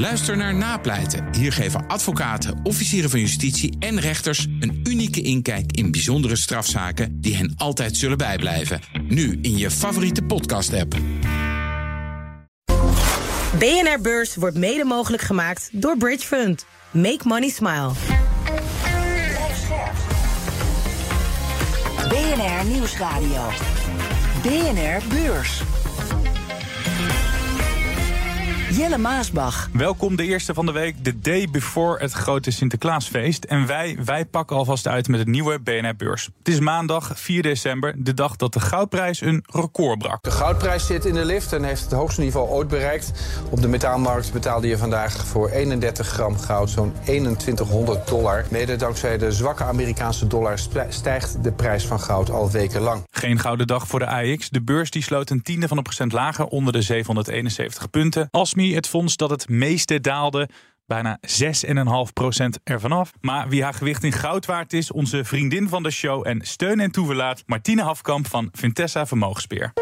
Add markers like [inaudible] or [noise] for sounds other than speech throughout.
Luister naar Napleiten. Hier geven advocaten, officieren van justitie en rechters een unieke inkijk in bijzondere strafzaken die hen altijd zullen bijblijven. Nu in je favoriete podcast-app. BNR Beurs wordt mede mogelijk gemaakt door Bridge Fund. Make money smile. BNR Nieuwsradio. BNR Beurs. Jelle Maasbach. Welkom de eerste van de week, de day before het grote Sinterklaasfeest. En wij, wij pakken alvast uit met het nieuwe BNR Beurs. Het is maandag 4 december, de dag dat de goudprijs een record brak. De goudprijs zit in de lift en heeft het hoogste niveau ooit bereikt. Op de metaalmarkt betaalde je vandaag voor 31 gram goud zo'n 2100 dollar. Mede dankzij de zwakke Amerikaanse dollar stijgt de prijs van goud al wekenlang. Geen gouden dag voor de AX. De beurs die sloot een tiende van een procent lager onder de 771 punten. Als het fonds dat het meeste daalde. Bijna 6,5% ervan af. Maar wie haar gewicht in goud waard is, onze vriendin van de show en steun en toeverlaat, Martine Hafkamp van Vintessa Vermogensbeheer.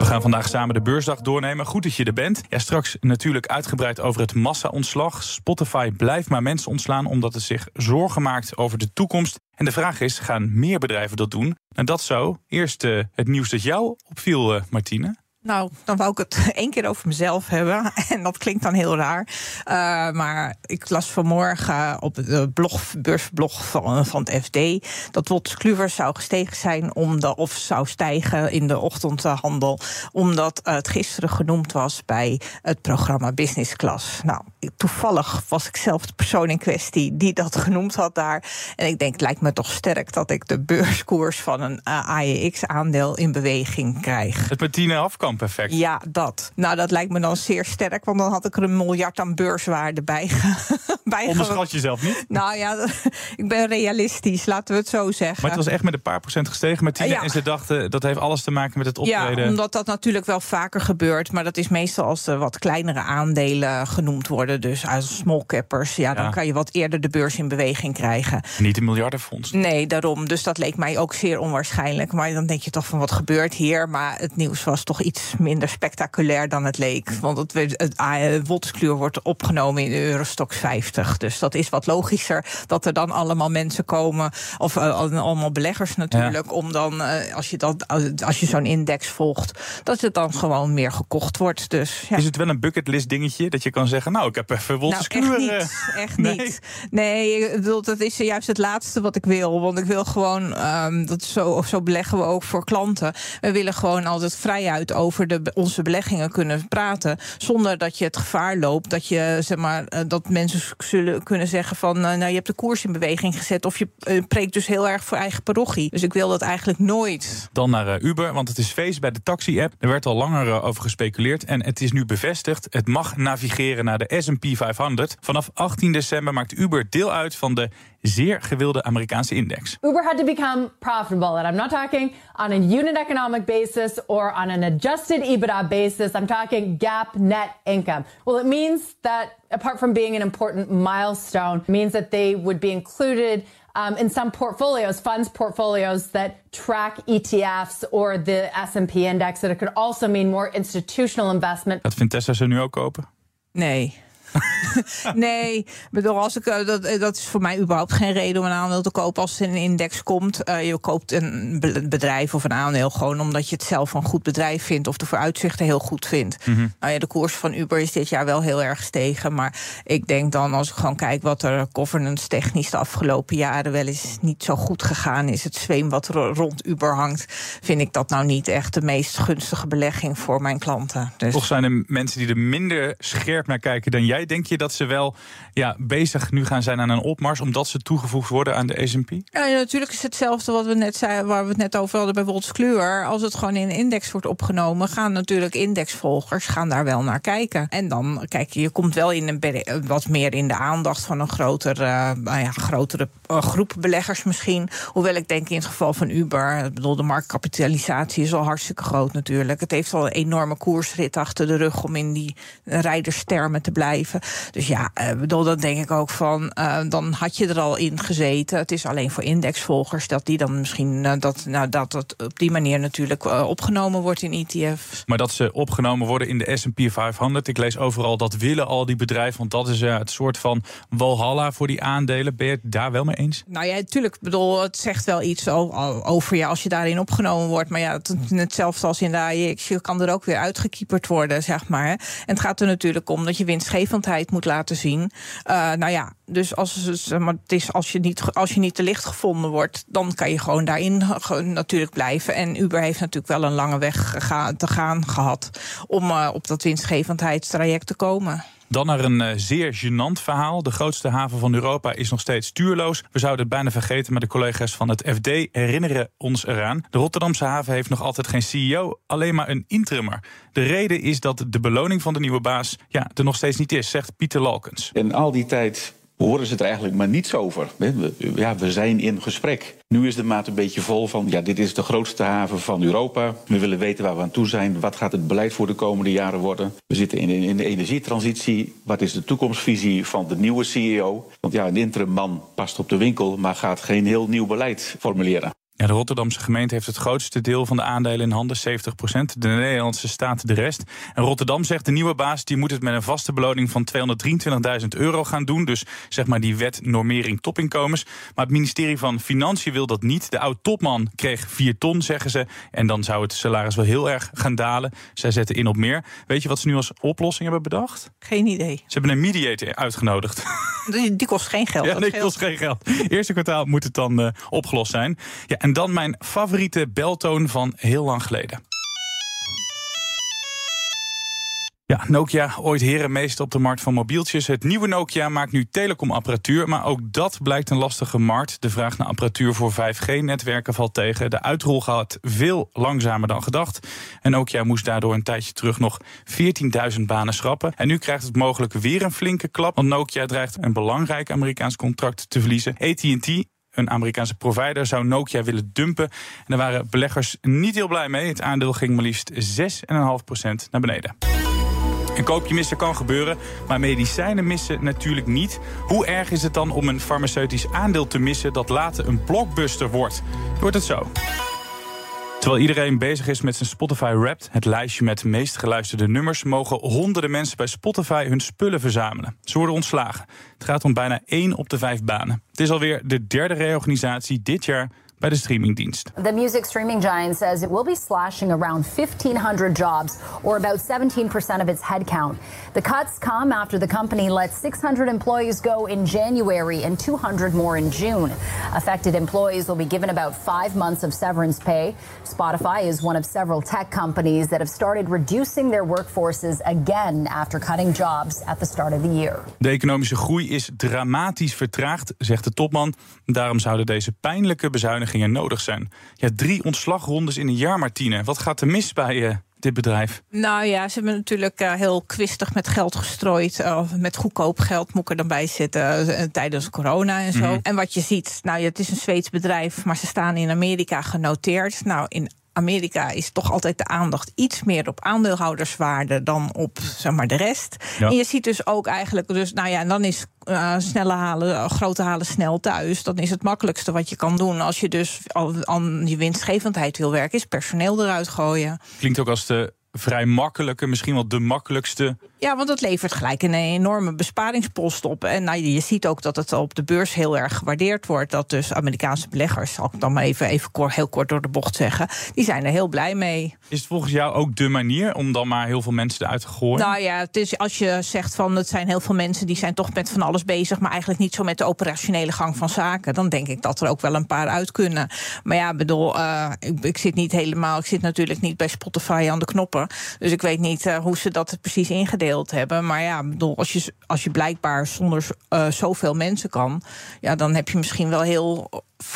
We gaan vandaag samen de beursdag doornemen. Goed dat je er bent. Ja, straks natuurlijk uitgebreid over het massa-ontslag. Spotify blijft maar mensen ontslaan omdat het zich zorgen maakt over de toekomst. En de vraag is, gaan meer bedrijven dat doen? En dat zo. Eerst uh, het nieuws dat jou opviel, uh, Martine. Nou, dan wou ik het [laughs] één keer over mezelf hebben. [laughs] En dat klinkt dan heel raar. Uh, maar ik las vanmorgen op de blog, beursblog van, van het FD... dat Wolters Kluwer zou gestegen zijn omdat, of zou stijgen in de ochtendhandel... omdat het gisteren genoemd was bij het programma Business Class. Nou, toevallig was ik zelf de persoon in kwestie die dat genoemd had daar. En ik denk, het lijkt me toch sterk dat ik de beurskoers van een AEX-aandeel in beweging krijg. Het Martine afkan perfect. Ja, dat. Nou, dat lijkt me dan zeer sterk, want dan had ik er een miljard aan beurswaarde bij. [laughs] bij Onderschat jezelf niet? Nou ja, [laughs] ik ben realistisch, laten we het zo zeggen. Maar het was echt met een paar procent gestegen met ja. En ze dachten, dat heeft alles te maken met het optreden. Ja, omdat dat natuurlijk wel vaker gebeurt. Maar dat is meestal als er wat kleinere aandelen genoemd worden. Dus als small cappers, ja, dan kan je wat eerder de beurs in beweging krijgen. Niet een miljardenfonds. Nee, daarom. Dus dat leek mij ook zeer onwaarschijnlijk. Maar dan denk je toch van, wat gebeurt hier? Maar het nieuws was toch iets minder spectaculair dan het leek. Want het, het, het wordt opgenomen in de Eurostox 50. Dus dat is wat logischer dat er dan allemaal mensen komen, of uh, allemaal beleggers natuurlijk, om dan, uh, als je, dat, als je zo'n index volgt, dat het dan gewoon meer gekocht wordt. Dus, ja. Is het wel een bucketlist dingetje dat je kan zeggen, nou, ik heb even Wolters nou, echt niet, echt [laughs] nee. niet. Nee, dat is juist het laatste wat ik wil. Want ik wil gewoon, um, dat zo, zo beleggen we ook voor klanten. We willen gewoon altijd vrijuit over over de, onze beleggingen kunnen praten. Zonder dat je het gevaar loopt dat, je, zeg maar, eh, dat mensen zullen kunnen zeggen van eh, nou je hebt de koers in beweging gezet. Of je uh, preekt dus heel erg voor eigen parochie. Dus ik wil dat eigenlijk nooit. Dan naar Uber, want het is feest bij de taxi-app. Er werd al langer over gespeculeerd. En het is nu bevestigd. Het mag navigeren naar de SP 500. Vanaf 18 december maakt Uber deel uit van de zeer gewilde Amerikaanse index. Uber had to become profitable. And I'm not talking on a unit economic basis or on an adjusted EBITDA basis. I'm talking GAAP net income. Well, it means that apart from being an important milestone, means that they would be included um, in some portfolios, funds portfolios that track ETFs or the S&P index. That it could also mean more institutional investment. Dat vindt Tessa ze nu ook kopen? Nee. [laughs] nee, bedoel, als ik, eh, dat, eh, dat is voor mij überhaupt geen reden om een aandeel te kopen als er een index komt. Uh, je koopt een bedrijf of een aandeel gewoon omdat je het zelf een goed bedrijf vindt of de vooruitzichten heel goed vindt. Mm -hmm. nou ja, de koers van Uber is dit jaar wel heel erg gestegen. Maar ik denk dan, als ik gewoon kijk wat er governance technisch de afgelopen jaren wel eens niet zo goed gegaan is, het zweem wat rond Uber hangt, vind ik dat nou niet echt de meest gunstige belegging voor mijn klanten. Dus... Toch zijn er mensen die er minder scherp naar kijken dan jij Denk je dat ze wel ja, bezig nu gaan zijn aan een opmars... omdat ze toegevoegd worden aan de S&P? Ja, natuurlijk is hetzelfde wat we net zeiden, waar we het net over hadden bij Kluwer. Als het gewoon in een index wordt opgenomen... gaan natuurlijk indexvolgers gaan daar wel naar kijken. En dan, kijk, je komt wel in een, wat meer in de aandacht... van een groter, uh, ja, grotere groep beleggers misschien. Hoewel ik denk in het geval van Uber... Ik bedoel, de marktkapitalisatie is al hartstikke groot natuurlijk. Het heeft al een enorme koersrit achter de rug... om in die rijderstermen te blijven. Dus ja, uh, bedoel, dan denk ik ook van, uh, dan had je er al in gezeten. Het is alleen voor indexvolgers dat die dan misschien dat, nou, dat het op die manier natuurlijk opgenomen wordt in ETF's. Maar dat ze opgenomen worden in de S&P 500. Ik lees overal dat willen al die bedrijven, want dat is het soort van walhalla voor die aandelen. Ben je daar wel mee Nou ja, natuurlijk. bedoel, het zegt wel iets over je als je daarin opgenomen wordt. Maar ja, het hetzelfde als in de AX. Je kan er ook weer uitgekieperd worden, zeg maar. En het gaat er natuurlijk om dat je winstgevendheid moet laten zien. Uh, nou ja, dus als, maar het is, als, je niet, als je niet te licht gevonden wordt, dan kan je gewoon daarin natuurlijk blijven. En Uber heeft natuurlijk wel een lange weg te gaan gehad om uh, op dat winstgevendheidstraject te komen. Dan naar een uh, zeer gênant verhaal. De grootste haven van Europa is nog steeds stuurloos. We zouden het bijna vergeten, maar de collega's van het FD herinneren ons eraan. De Rotterdamse haven heeft nog altijd geen CEO, alleen maar een interimmer. De reden is dat de beloning van de nieuwe baas ja, er nog steeds niet is, zegt Pieter Lalkens. In al die tijd horen ze het er eigenlijk maar niets over. Ja, we zijn in gesprek. Nu is de maat een beetje vol van, ja, dit is de grootste haven van Europa. We willen weten waar we aan toe zijn. Wat gaat het beleid voor de komende jaren worden? We zitten in, in de energietransitie. Wat is de toekomstvisie van de nieuwe CEO? Want ja, een interim man past op de winkel, maar gaat geen heel nieuw beleid formuleren. Ja, de Rotterdamse gemeente heeft het grootste deel van de aandelen in handen, 70% De Nederlandse staat de rest. En Rotterdam zegt de nieuwe baas die moet het met een vaste beloning van 223.000 euro gaan doen. Dus zeg maar die wet normering topinkomens. Maar het ministerie van Financiën wil dat niet. De oud-topman kreeg 4 ton, zeggen ze. En dan zou het salaris wel heel erg gaan dalen. Zij zetten in op meer. Weet je wat ze nu als oplossing hebben bedacht? Geen idee. Ze hebben een mediator uitgenodigd. Die, die kost geen geld. Ja, die kost geen geld. Eerste kwartaal moet het dan uh, opgelost zijn. Ja, en dan mijn favoriete beltoon van heel lang geleden. Ja, Nokia, ooit herenmeester op de markt van mobieltjes. Het nieuwe Nokia maakt nu telecomapparatuur, maar ook dat blijkt een lastige markt. De vraag naar apparatuur voor 5G-netwerken valt tegen. De uitrol gaat veel langzamer dan gedacht. En Nokia moest daardoor een tijdje terug nog 14.000 banen schrappen. En nu krijgt het mogelijk weer een flinke klap, want Nokia dreigt een belangrijk Amerikaans contract te verliezen. AT&T een Amerikaanse provider zou Nokia willen dumpen. En daar waren beleggers niet heel blij mee. Het aandeel ging maar liefst 6,5% naar beneden. Een koopje missen kan gebeuren, maar medicijnen missen natuurlijk niet. Hoe erg is het dan om een farmaceutisch aandeel te missen dat later een blockbuster wordt? Wordt het zo? Terwijl iedereen bezig is met zijn Spotify Wrapped, het lijstje met meest geluisterde nummers, mogen honderden mensen bij Spotify hun spullen verzamelen. Ze worden ontslagen. Het gaat om bijna 1 op de 5 banen. Het is alweer de derde reorganisatie dit jaar bij de streamingdienst. The music streaming giant says it will be slashing around 1500 jobs or about 17% of its headcount. The cuts come after the company let 600 employees go in January and 200 more in June. Affected employees will be given about 5 months of severance pay. Spotify is one of several tech companies that have started reducing their workforces again after cutting jobs at the start of the year. De economische groei is dramatisch vertraagd, zegt de topman. Daarom zouden deze pijnlijke bezuinigingen nodig zijn. Ja, drie ontslagrondes in een jaar, Martine. Wat gaat er mis bij uh, dit bedrijf? Nou ja, ze hebben natuurlijk uh, heel kwistig met geld gestrooid. Uh, met goedkoop geld moet ik er dan bij zitten tijdens corona en zo. Mm -hmm. En wat je ziet, nou ja, het is een Zweeds bedrijf, maar ze staan in Amerika genoteerd. Nou, in Amerika is toch altijd de aandacht iets meer op aandeelhouderswaarde dan op zeg maar, de rest. Ja. En je ziet dus ook eigenlijk, dus, nou ja, en dan is uh, snelle halen, uh, grote halen snel thuis. Dan is het makkelijkste wat je kan doen als je dus aan je winstgevendheid wil werken, is personeel eruit gooien. Klinkt ook als de vrij makkelijke, misschien wel de makkelijkste. Ja, want dat levert gelijk een enorme besparingspost op. En nou, je ziet ook dat het op de beurs heel erg gewaardeerd wordt. Dat dus Amerikaanse beleggers, zal ik dan maar even, even kort, heel kort door de bocht zeggen, die zijn er heel blij mee. Is het volgens jou ook de manier om dan maar heel veel mensen eruit te gooien? Nou ja, het is als je zegt van het zijn heel veel mensen die zijn toch met van alles bezig, maar eigenlijk niet zo met de operationele gang van zaken. Dan denk ik dat er ook wel een paar uit kunnen. Maar ja, bedoel, uh, ik, ik zit niet helemaal, ik zit natuurlijk niet bij Spotify aan de knoppen. Dus ik weet niet uh, hoe ze dat precies ingedeeld hebben. Maar ja, bedoel, als, je, als je blijkbaar zonder uh, zoveel mensen kan, ja, dan heb je misschien wel heel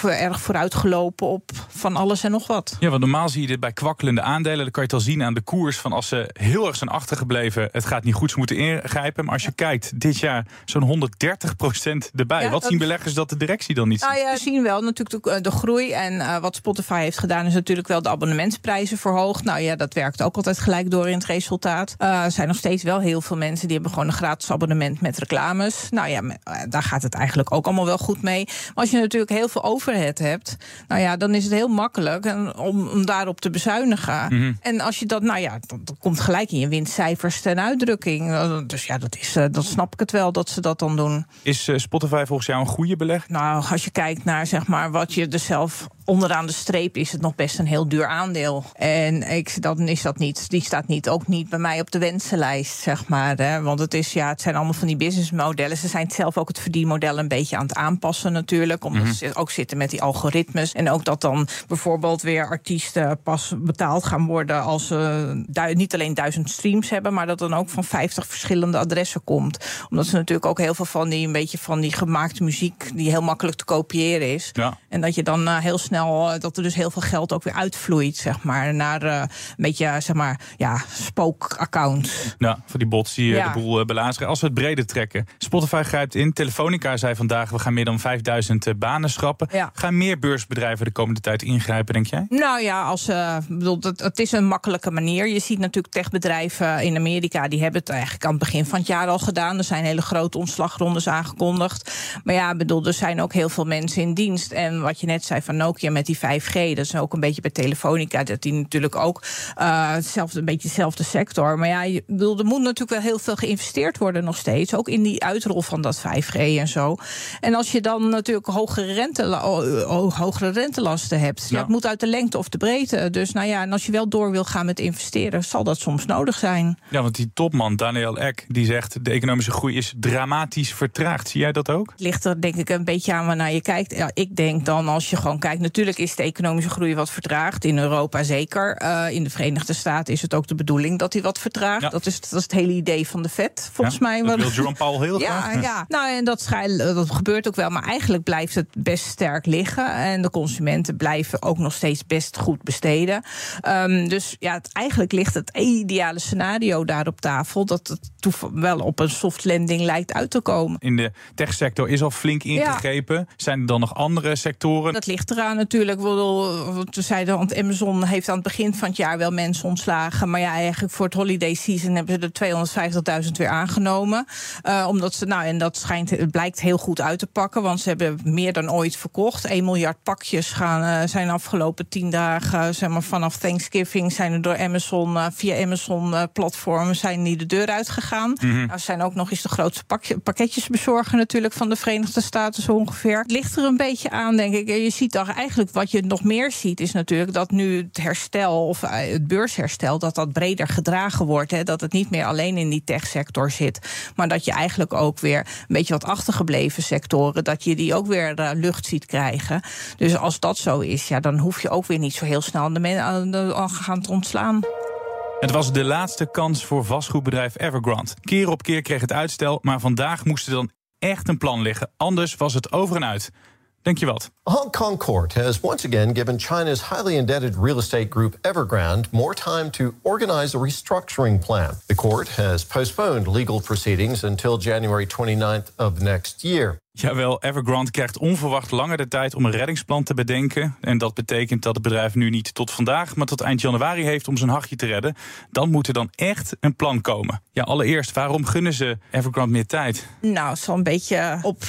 erg vooruitgelopen op van alles en nog wat. Ja, want normaal zie je dit bij kwakkelende aandelen. Dan kan je het al zien aan de koers van als ze heel erg zijn achtergebleven. Het gaat niet goed, ze moeten ingrijpen. Maar als je kijkt, dit jaar zo'n 130 procent erbij. Ja, wat dat... zien beleggers dat de directie dan niet nou, ja, zien wel natuurlijk de, de groei. En uh, wat Spotify heeft gedaan is natuurlijk wel de abonnementsprijzen verhoogd. Nou ja, dat werkt ook altijd gelijk door in het resultaat. Uh, zijn nog steeds wel Heel veel mensen die hebben gewoon een gratis abonnement met reclames. Nou ja, daar gaat het eigenlijk ook allemaal wel goed mee. Maar als je natuurlijk heel veel overhead hebt, nou ja, dan is het heel makkelijk om, om daarop te bezuinigen. Mhm. En als je dat, nou ja, dat, dat komt gelijk in je winstcijfers ten uitdrukking. Dus ja, dat, is, dat snap ik het wel dat ze dat dan doen. Is Spotify volgens jou een goede beleg? Nou, als je kijkt naar zeg maar wat je er zelf onderaan de streep is het nog best een heel duur aandeel. En ik, dan is dat niet, die staat niet, ook niet bij mij op de wensenlijst, zeg maar. Hè. Want het, is, ja, het zijn allemaal van die businessmodellen. Ze zijn zelf ook het verdienmodel een beetje aan het aanpassen natuurlijk. Omdat Mhm. ze ook zitten met die algoritmes. En ook dat dan bijvoorbeeld weer artiesten pas betaald gaan worden... als ze niet alleen duizend streams hebben... maar dat dan ook van 50 verschillende adressen komt. Omdat ze natuurlijk ook heel veel van die, een beetje van die gemaakte muziek... die heel makkelijk te kopiëren is. Ja. En dat je dan eh, heel snel, eh, dat er dus heel veel geld ook weer uitvloeit, zeg maar, naar eh, een beetje, zeg maar, ja, spookaccounts. Ja, voor die bots die eh, Ja. de boel eh, belazeren. Als we het breder trekken. Spotify grijpt in. Telefonica zei vandaag, we gaan meer dan 5000 eh, banen schrappen. Ja. Gaan meer beursbedrijven de komende tijd ingrijpen, denk jij? Nou ja, als, eh, bedoel, het, het is een makkelijke manier. Je ziet natuurlijk techbedrijven in Amerika, die hebben het eigenlijk aan het begin van het jaar al gedaan. Er zijn hele grote ontslagrondes aangekondigd. Maar ja, bedoel, er zijn ook heel veel mensen in dienst. En wat je net zei van Nokia met die 5G, dat is ook een beetje bij Telefonica, dat die natuurlijk ook eh, hetzelfde, een beetje dezelfde sector. Maar ja, je, bedoel, er moet natuurlijk wel heel veel geïnvesteerd worden nog steeds. Ook in die uitrol van dat 5G en zo. En als je dan natuurlijk hogere, rente, hogere rentelasten hebt, ja. Het moet uit de lengte of de breedte. Dus nou ja, en als je wel door wil gaan met investeren, zal dat soms nodig zijn. Ja, want die topman Daniel Ek die zegt de economische groei is dramatisch vertraagd. Zie jij dat ook? Het ligt er denk ik een beetje aan waarnaar je kijkt. Ja, ik denk dan als je gewoon kijkt, natuurlijk is de economische groei wat vertraagd. In Europa zeker. Eh, in de Verenigde Staten is het ook de bedoeling dat die wat vertraagt. Ja. Dat, is, dat is het hele idee van de Fed, volgens Ja, mij. dat wil Jerome Powell heel [laughs] ja, graag. ja. Nou, en dat, schijn- dat gebeurt ook wel. Maar eigenlijk blijft het best sterk liggen. En de consumenten blijven ook nog steeds best goed besteden. Ehm, dus ja, het, eigenlijk ligt het ideale scenario daar op tafel. Dat het wel op een soft landing lijkt uit te komen. In de techsector is al flink ingegrepen. Zijn er dan nog andere sectoren? Dat ligt eraan natuurlijk. We zeiden, want Amazon heeft aan het begin van het jaar wel mensen ontslagen. Maar ja, eigenlijk voor het holiday season hebben ze er 250.000 weer aangenomen. Eh, omdat ze, nou, en dat schijnt, het blijkt heel goed uit te pakken. Want ze hebben meer dan ooit verkocht. 1 miljard pakjes gaan, eh, zijn de afgelopen 10 dagen, zeg maar vanaf Thanksgiving, zijn er door Amazon, eh, via Amazon-platformen, zijn die de deur uitgegaan. Nou, ze zijn ook nog eens de grootste pakje, pakketjesbezorger natuurlijk van de Verenigde Staten zo ongeveer. Het ligt er een beetje aan, denk ik. Je ziet toch eigenlijk wat je nog meer ziet, is natuurlijk dat nu het herstel of eh, het beursherstel, dat dat breder gedragen wordt. Hè, dat het niet meer alleen in die techsector zit, maar dat je eigenlijk ook weer een beetje wat achtergebleven sectoren, dat je die ook weer eh, lucht ziet krijgen. Dus als dat zo is, ja, dan hoef je ook weer niet zo heel snel de men aan de- aan gaan te ontslaan. Het was de laatste kans voor vastgoedbedrijf Evergrande. Keer op keer kreeg het uitstel, maar vandaag moest er dan echt een plan liggen. Anders was het over en uit. Denk je wat? A Hong Kong court has once again given China's highly indebted real estate group Evergrande more time to organize a restructuring plan. The court has postponed legal proceedings until January 29th of next year. Jawel, Evergrande krijgt onverwacht langer de tijd om een reddingsplan te bedenken. En dat betekent dat het bedrijf nu niet tot vandaag, maar tot eind januari heeft om zijn hachje te redden. Dan moet er dan echt een plan komen. Ja, allereerst, waarom gunnen ze Evergrande meer tijd? Nou, een beetje op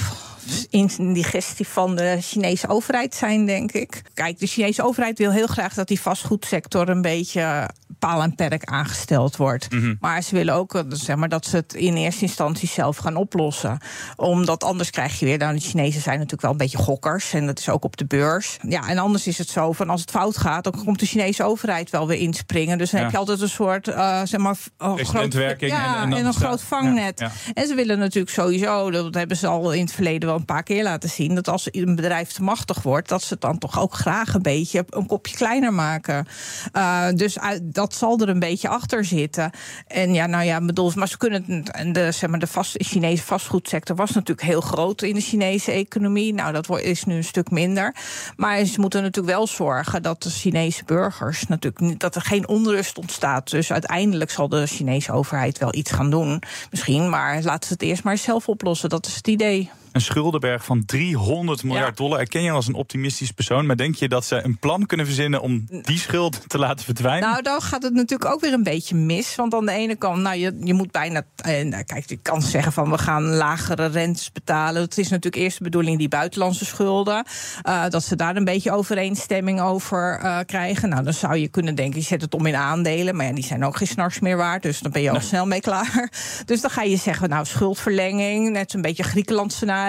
indigestie van de Chinese overheid zijn, denk ik. Kijk, de Chinese overheid wil heel graag dat die vastgoedsector een beetje paal en perk aangesteld wordt. Maar ze willen ook eh, zeg maar, dat ze het in eerste instantie zelf gaan oplossen. Omdat anders krijg je weer, nou, de Chinezen zijn natuurlijk wel een beetje gokkers. En dat is ook op de beurs. Ja, en anders is het zo van als het fout gaat, dan komt de Chinese overheid wel weer inspringen. Dus dan Ja. heb je altijd een soort, eh, zeg maar, Precedentwerking ja, en- en en, dan een staat- groot vangnet. Ja, En ze willen natuurlijk sowieso, dat hebben ze al in het verleden wel een paar keer laten zien, dat als een bedrijf te machtig wordt, dat ze het dan toch ook graag een beetje een kopje kleiner maken. Uh, dus dat zal er een beetje achter zitten. En ja, nou ja, bedoel, maar ze kunnen het- de, zeg maar, de Chinese vastgoedsector was natuurlijk heel groot in de Chinese economie. Nou, dat is nu een stuk minder. Maar ze moeten natuurlijk wel zorgen dat de Chinese burgers natuurlijk dat er geen onrust ontstaat. Dus uiteindelijk zal de Chinese overheid wel iets gaan doen, misschien. Maar laten ze het eerst maar zelf oplossen. Dat is het idee. Een schuldenberg van 300 miljard dollar. Erken je als een optimistisch persoon, maar denk je dat ze een plan kunnen verzinnen om die schuld te laten verdwijnen? Nou, dan gaat het natuurlijk ook weer een beetje mis. Want aan de ene kant, nou, je, je moet bijna. Eh, nou, kijk, je kan zeggen van we gaan lagere rentes betalen. Het is natuurlijk eerst de bedoeling die buitenlandse schulden. Uh, dat ze daar een beetje overeenstemming over uh, krijgen. Nou, dan zou je kunnen denken, je zet het om in aandelen. Maar ja, die zijn ook geen s'nachts meer waard. Dus dan ben je al nee. snel mee klaar. [laughs] Dus dan ga je zeggen, nou, schuldverlenging. Net zo'n beetje Griekenland scenario.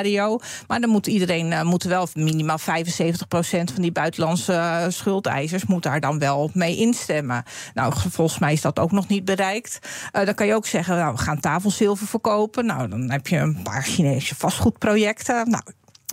Maar dan moet iedereen uh, moet wel minimaal 75% van die buitenlandse uh, schuldeisers moet daar dan wel mee instemmen. Nou, volgens mij is dat ook nog niet bereikt. Uh, dan kan je ook zeggen, nou, we gaan tafelzilver verkopen. Nou, dan heb je een paar Chinese vastgoedprojecten. Nou,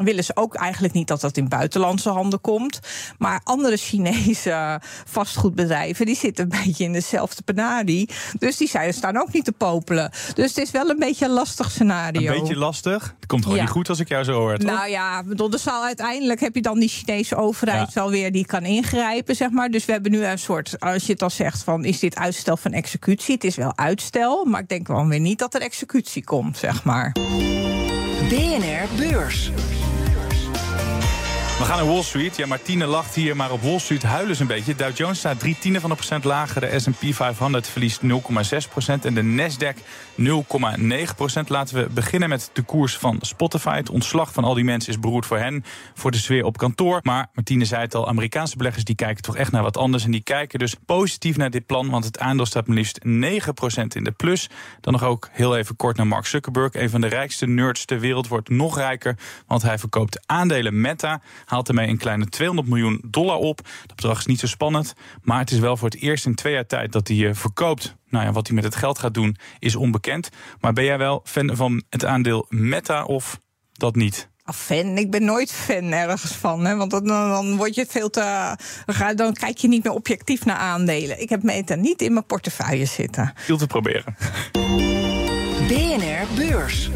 willen ze ook eigenlijk niet dat dat in buitenlandse handen komt. Maar andere Chinese vastgoedbedrijven die zitten een beetje in dezelfde penarie. Dus die zijn, staan ook niet te popelen. Dus het is wel een beetje een lastig scenario. Een beetje lastig? Het komt gewoon ja. niet goed als ik jou zo hoor. Toch? Nou ja, bedoel, er zal uiteindelijk heb je dan die Chinese overheid ja. wel weer die kan ingrijpen, zeg maar. Dus we hebben nu een soort, als je het al zegt van is dit uitstel van executie? Het is wel uitstel, maar ik denk wel weer niet dat er executie komt, zeg maar. BNR Beurs. We gaan naar Wall Street. Ja, Martine lacht hier, maar op Wall Street huilen ze een beetje. Dow Jones staat drie tienden van een procent lager. De S&P 500 verliest 0,6 procent. En de Nasdaq 0,9 procent. Laten we beginnen met de koers van Spotify. Het ontslag van al die mensen is beroerd voor hen. Voor de sfeer op kantoor. Maar Martine zei het al, Amerikaanse beleggers die kijken toch echt naar wat anders. En die kijken dus positief naar dit plan. Want het aandeel staat maar liefst 9 procent in de plus. Dan nog ook heel even kort naar Mark Zuckerberg. Een van de rijkste nerds ter wereld wordt nog rijker. Want hij verkoopt aandelen Meta haalt ermee een kleine 200 miljoen dollar op. Dat bedrag is niet zo spannend, maar het is wel voor het eerst in twee jaar tijd dat hij uh, verkoopt. Nou ja, wat hij met het geld gaat doen is onbekend. Maar ben jij wel fan van het aandeel Meta of dat niet? Ah, fan. Ik ben nooit fan ergens van. Hè? Want dan, dan word je veel te. Dan kijk je niet meer objectief naar aandelen. Ik heb Meta niet in mijn portefeuille zitten. Veel te proberen. BNR Beurs.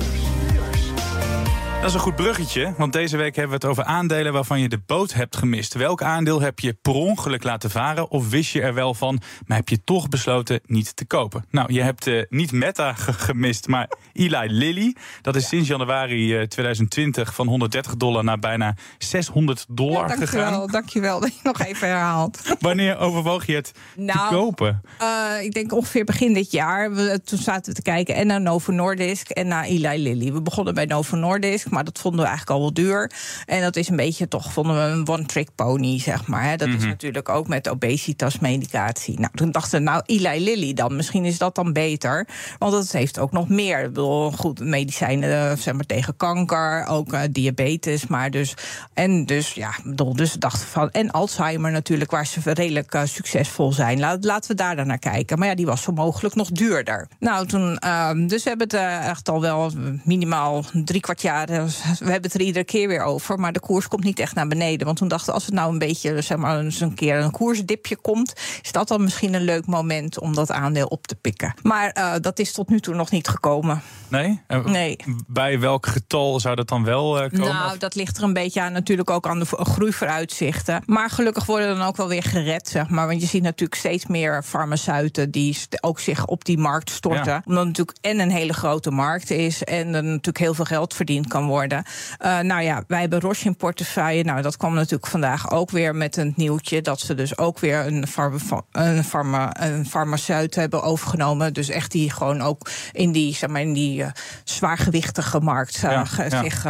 Dat is een goed bruggetje, want deze week hebben we het over aandelen waarvan je de boot hebt gemist. Welk aandeel heb je per ongeluk laten varen of wist je er wel van, maar heb je toch besloten niet te kopen? Nou, je hebt uh, niet Meta [laughs] gemist, maar Eli Lilly. Dat is sinds januari uh, 2020 van 130 dollar naar bijna 600 dollar ja, dankjewel, gegaan. Dankjewel dat je nog even herhaalt. [laughs] Wanneer overwoog je het nou, te kopen? Uh, ik denk ongeveer begin dit jaar. We, toen zaten we te kijken en naar Novo Nordisk en naar Eli Lilly. We begonnen bij Novo Nordisk maar dat vonden we eigenlijk al wel duur. En dat is een beetje toch, vonden we een one-trick pony, zeg maar. Hè. Dat mm -hmm. is natuurlijk ook met obesitas-medicatie. Nou, toen dachten we, nou, Eli Lilly dan, misschien is dat dan beter. Want het heeft ook nog meer. Ik bedoel, goed, medicijnen zeg maar, tegen kanker, ook uh, diabetes, maar dus. En dus, ja, bedoel, dus dachten van. En Alzheimer natuurlijk, waar ze redelijk uh, succesvol zijn. Laat, laten we daar dan naar kijken. Maar ja, die was zo mogelijk nog duurder. Nou, toen, uh, dus we hebben het echt al wel minimaal drie kwart jaar we hebben het er iedere keer weer over. Maar de koers komt niet echt naar beneden. Want toen dachten we, als het nou een beetje, zeg maar, eens een keer een koersdipje komt, is dat dan misschien een leuk moment om dat aandeel op te pikken. Maar uh, dat is tot nu toe nog niet gekomen. Nee? nee. Bij welk getal zou dat dan wel uh, komen? Nou, dat ligt er een beetje aan, natuurlijk ook aan de groeivooruitzichten. Maar gelukkig worden dan ook wel weer gered, zeg maar. Want je ziet natuurlijk steeds meer farmaceuten die ook zich op die markt storten. Ja. Omdat het natuurlijk en een hele grote markt is en er natuurlijk heel veel geld verdiend kan worden. Uh, nou ja, wij hebben Roche in portefeuille. Nou, dat kwam natuurlijk vandaag ook weer met een nieuwtje dat ze dus ook weer een, farma, een, farma, een farmaceut hebben overgenomen. Dus echt die gewoon ook in die, zeg maar, in die uh, zwaargewichtige markt ja, ja. zich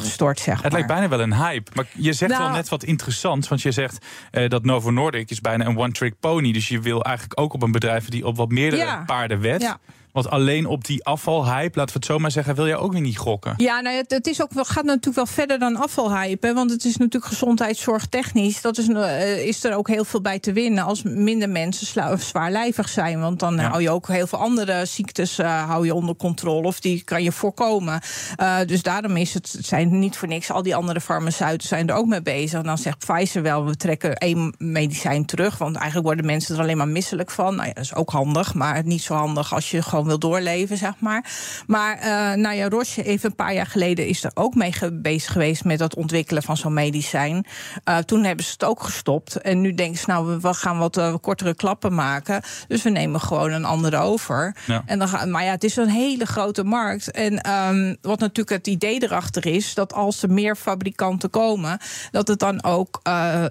gestort, zeg maar. Het lijkt bijna wel een hype. Maar je zegt nou, wel net wat interessants, want je zegt dat Novo Nordisk is bijna een one-trick pony. Dus je wil eigenlijk ook op een bedrijf die op wat meerdere ja. paarden wet. Ja. Want alleen op die afvalhype, laten we het zo maar zeggen, wil je ook weer niet gokken. Ja, nou, het, het is ook, gaat natuurlijk wel verder dan afvalhype. Hè, want het is natuurlijk gezondheidszorgtechnisch. Dat is, uh, is er ook heel veel bij te winnen als minder mensen zwaarlijvig zijn. Want dan ja. hou je ook heel veel andere ziektes uh, hou je onder controle. Of die kan je voorkomen. Uh, dus daarom is het, het zijn niet voor niks. Al die andere farmaceuten zijn er ook mee bezig. En dan zegt Pfizer wel, we trekken één medicijn terug. Want eigenlijk worden mensen er alleen maar misselijk van. Nou ja, dat is ook handig. Maar niet zo handig als je gewoon gewoon wil doorleven, zeg maar. Maar uh, nou ja, Roche, even een paar jaar geleden is er ook mee bezig geweest met het ontwikkelen van zo'n medicijn. Uh, toen hebben ze het ook gestopt. En nu denken ze, nou, we gaan wat uh, kortere klappen maken. Dus we nemen gewoon een andere over. Ja. En dan gaan, maar ja, het is een hele grote markt. En um, wat natuurlijk het idee erachter is, dat als er meer fabrikanten komen, dat het dan ook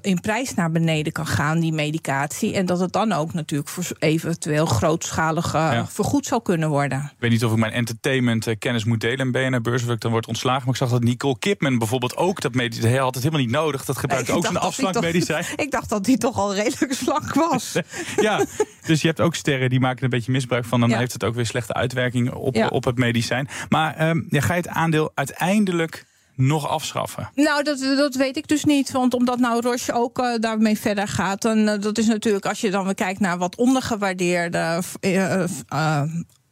in prijs naar beneden kan gaan, die medicatie. En dat het dan ook natuurlijk voor eventueel grootschalig ja. vergoed zou kunnen worden. Ik weet niet of ik mijn entertainment kennis moet delen in BNR Beurs, of ik dan word ontslagen. Maar ik zag dat Nicole Kidman bijvoorbeeld ook dat medicijn had het helemaal niet nodig. Dat gebruikt nee, ook een afslankmedicijn. [laughs] Ik dacht dat die toch al redelijk slank was. [laughs] ja, dus je hebt ook sterren die maken een beetje misbruik van. Dan ja. heeft het ook weer slechte uitwerking op, ja. op het medicijn. Maar um, ja, ga je het aandeel uiteindelijk nog afschaffen? Nou, dat, dat weet ik dus niet. Want omdat nou Roche ook uh, daarmee verder gaat... dan uh, dat is natuurlijk, als je dan weer kijkt naar wat ondergewaardeerde...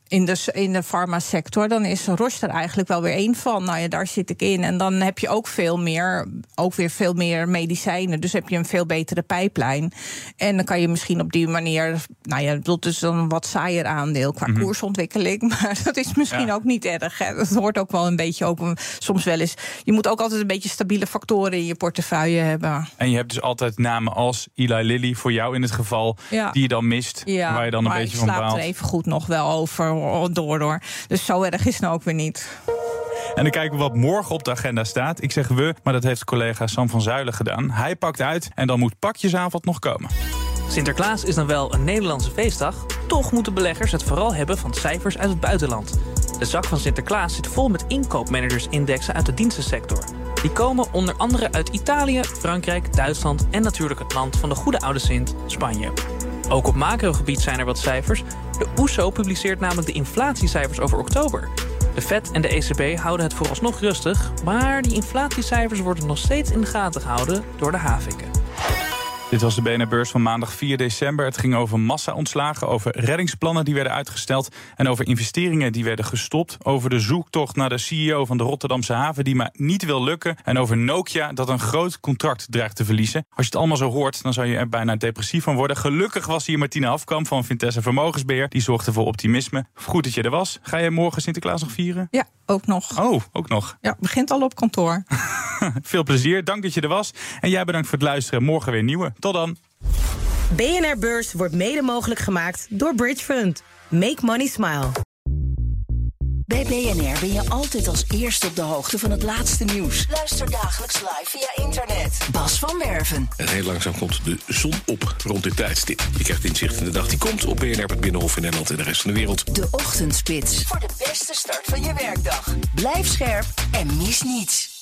In de, in de farmasector, dan is Roche er eigenlijk wel weer één van. Nou ja, daar zit ik in. En dan heb je ook veel meer, ook weer veel meer medicijnen. Dus heb je een veel betere pijplijn. En dan kan je misschien op die manier, nou ja, dat is dan een wat saaier aandeel qua mm -hmm. koersontwikkeling. [laughs] Maar dat is misschien ja. ook niet erg. Hè. Het hoort ook wel een beetje ook een, soms wel eens. Je moet ook altijd een beetje stabiele factoren in je portefeuille hebben. En je hebt dus altijd namen als Eli Lilly, voor jou in het geval, ja. die je dan mist. Ja, waar je dan een beetje van baalt. er even goed nog wel over door, door. Dus zo erg is het nou ook weer niet. En dan kijken we wat morgen op de agenda staat. Ik zeg we, maar dat heeft collega Sam van Zuilen gedaan. Hij pakt uit en dan moet pakjesavond nog komen. Sinterklaas is dan wel een Nederlandse feestdag. Toch moeten beleggers het vooral hebben van cijfers uit het buitenland. De zak van Sinterklaas zit vol met inkoopmanagersindexen uit de dienstensector. Die komen onder andere uit Italië, Frankrijk, Duitsland en natuurlijk het land van de goede oude Sint, Spanje. Ook op macrogebied zijn er wat cijfers. De OESO publiceert namelijk de inflatiecijfers over oktober. De Fed en de ECB houden het vooralsnog rustig, maar die inflatiecijfers worden nog steeds in de gaten gehouden door de haviken. Dit was de BNR-beurs van maandag 4 december. Het ging over massa-ontslagen, over reddingsplannen die werden uitgesteld... en over investeringen die werden gestopt. Over de zoektocht naar de CEO van de Rotterdamse haven die maar niet wil lukken. En over Nokia dat een groot contract dreigt te verliezen. Als je het allemaal zo hoort, dan zou je er bijna depressief van worden. Gelukkig was hier Martina Afkamp van Vintessa Vermogensbeheer. Die zorgde voor optimisme. Goed dat je er was. Ga je morgen Sinterklaas nog vieren? Ja, ook nog. Oh, ook nog. Ja, begint al op kantoor. [laughs] [laughs] Veel plezier. Dank dat je er was. En jij bedankt voor het luisteren. Morgen weer nieuwe. Tot dan. BNR Beurs wordt mede mogelijk gemaakt door Bridge Fund. Make money smile. Bij BNR ben je altijd als eerste op de hoogte van het laatste nieuws. Luister dagelijks live via internet. Bas van Werven. En heel langzaam komt de zon op rond dit tijdstip. Je krijgt inzicht in de dag die komt op BNR, het Binnenhof in Nederland en de rest van de wereld. De Ochtendspits. Voor de beste start van je werkdag. Blijf scherp en mis niets.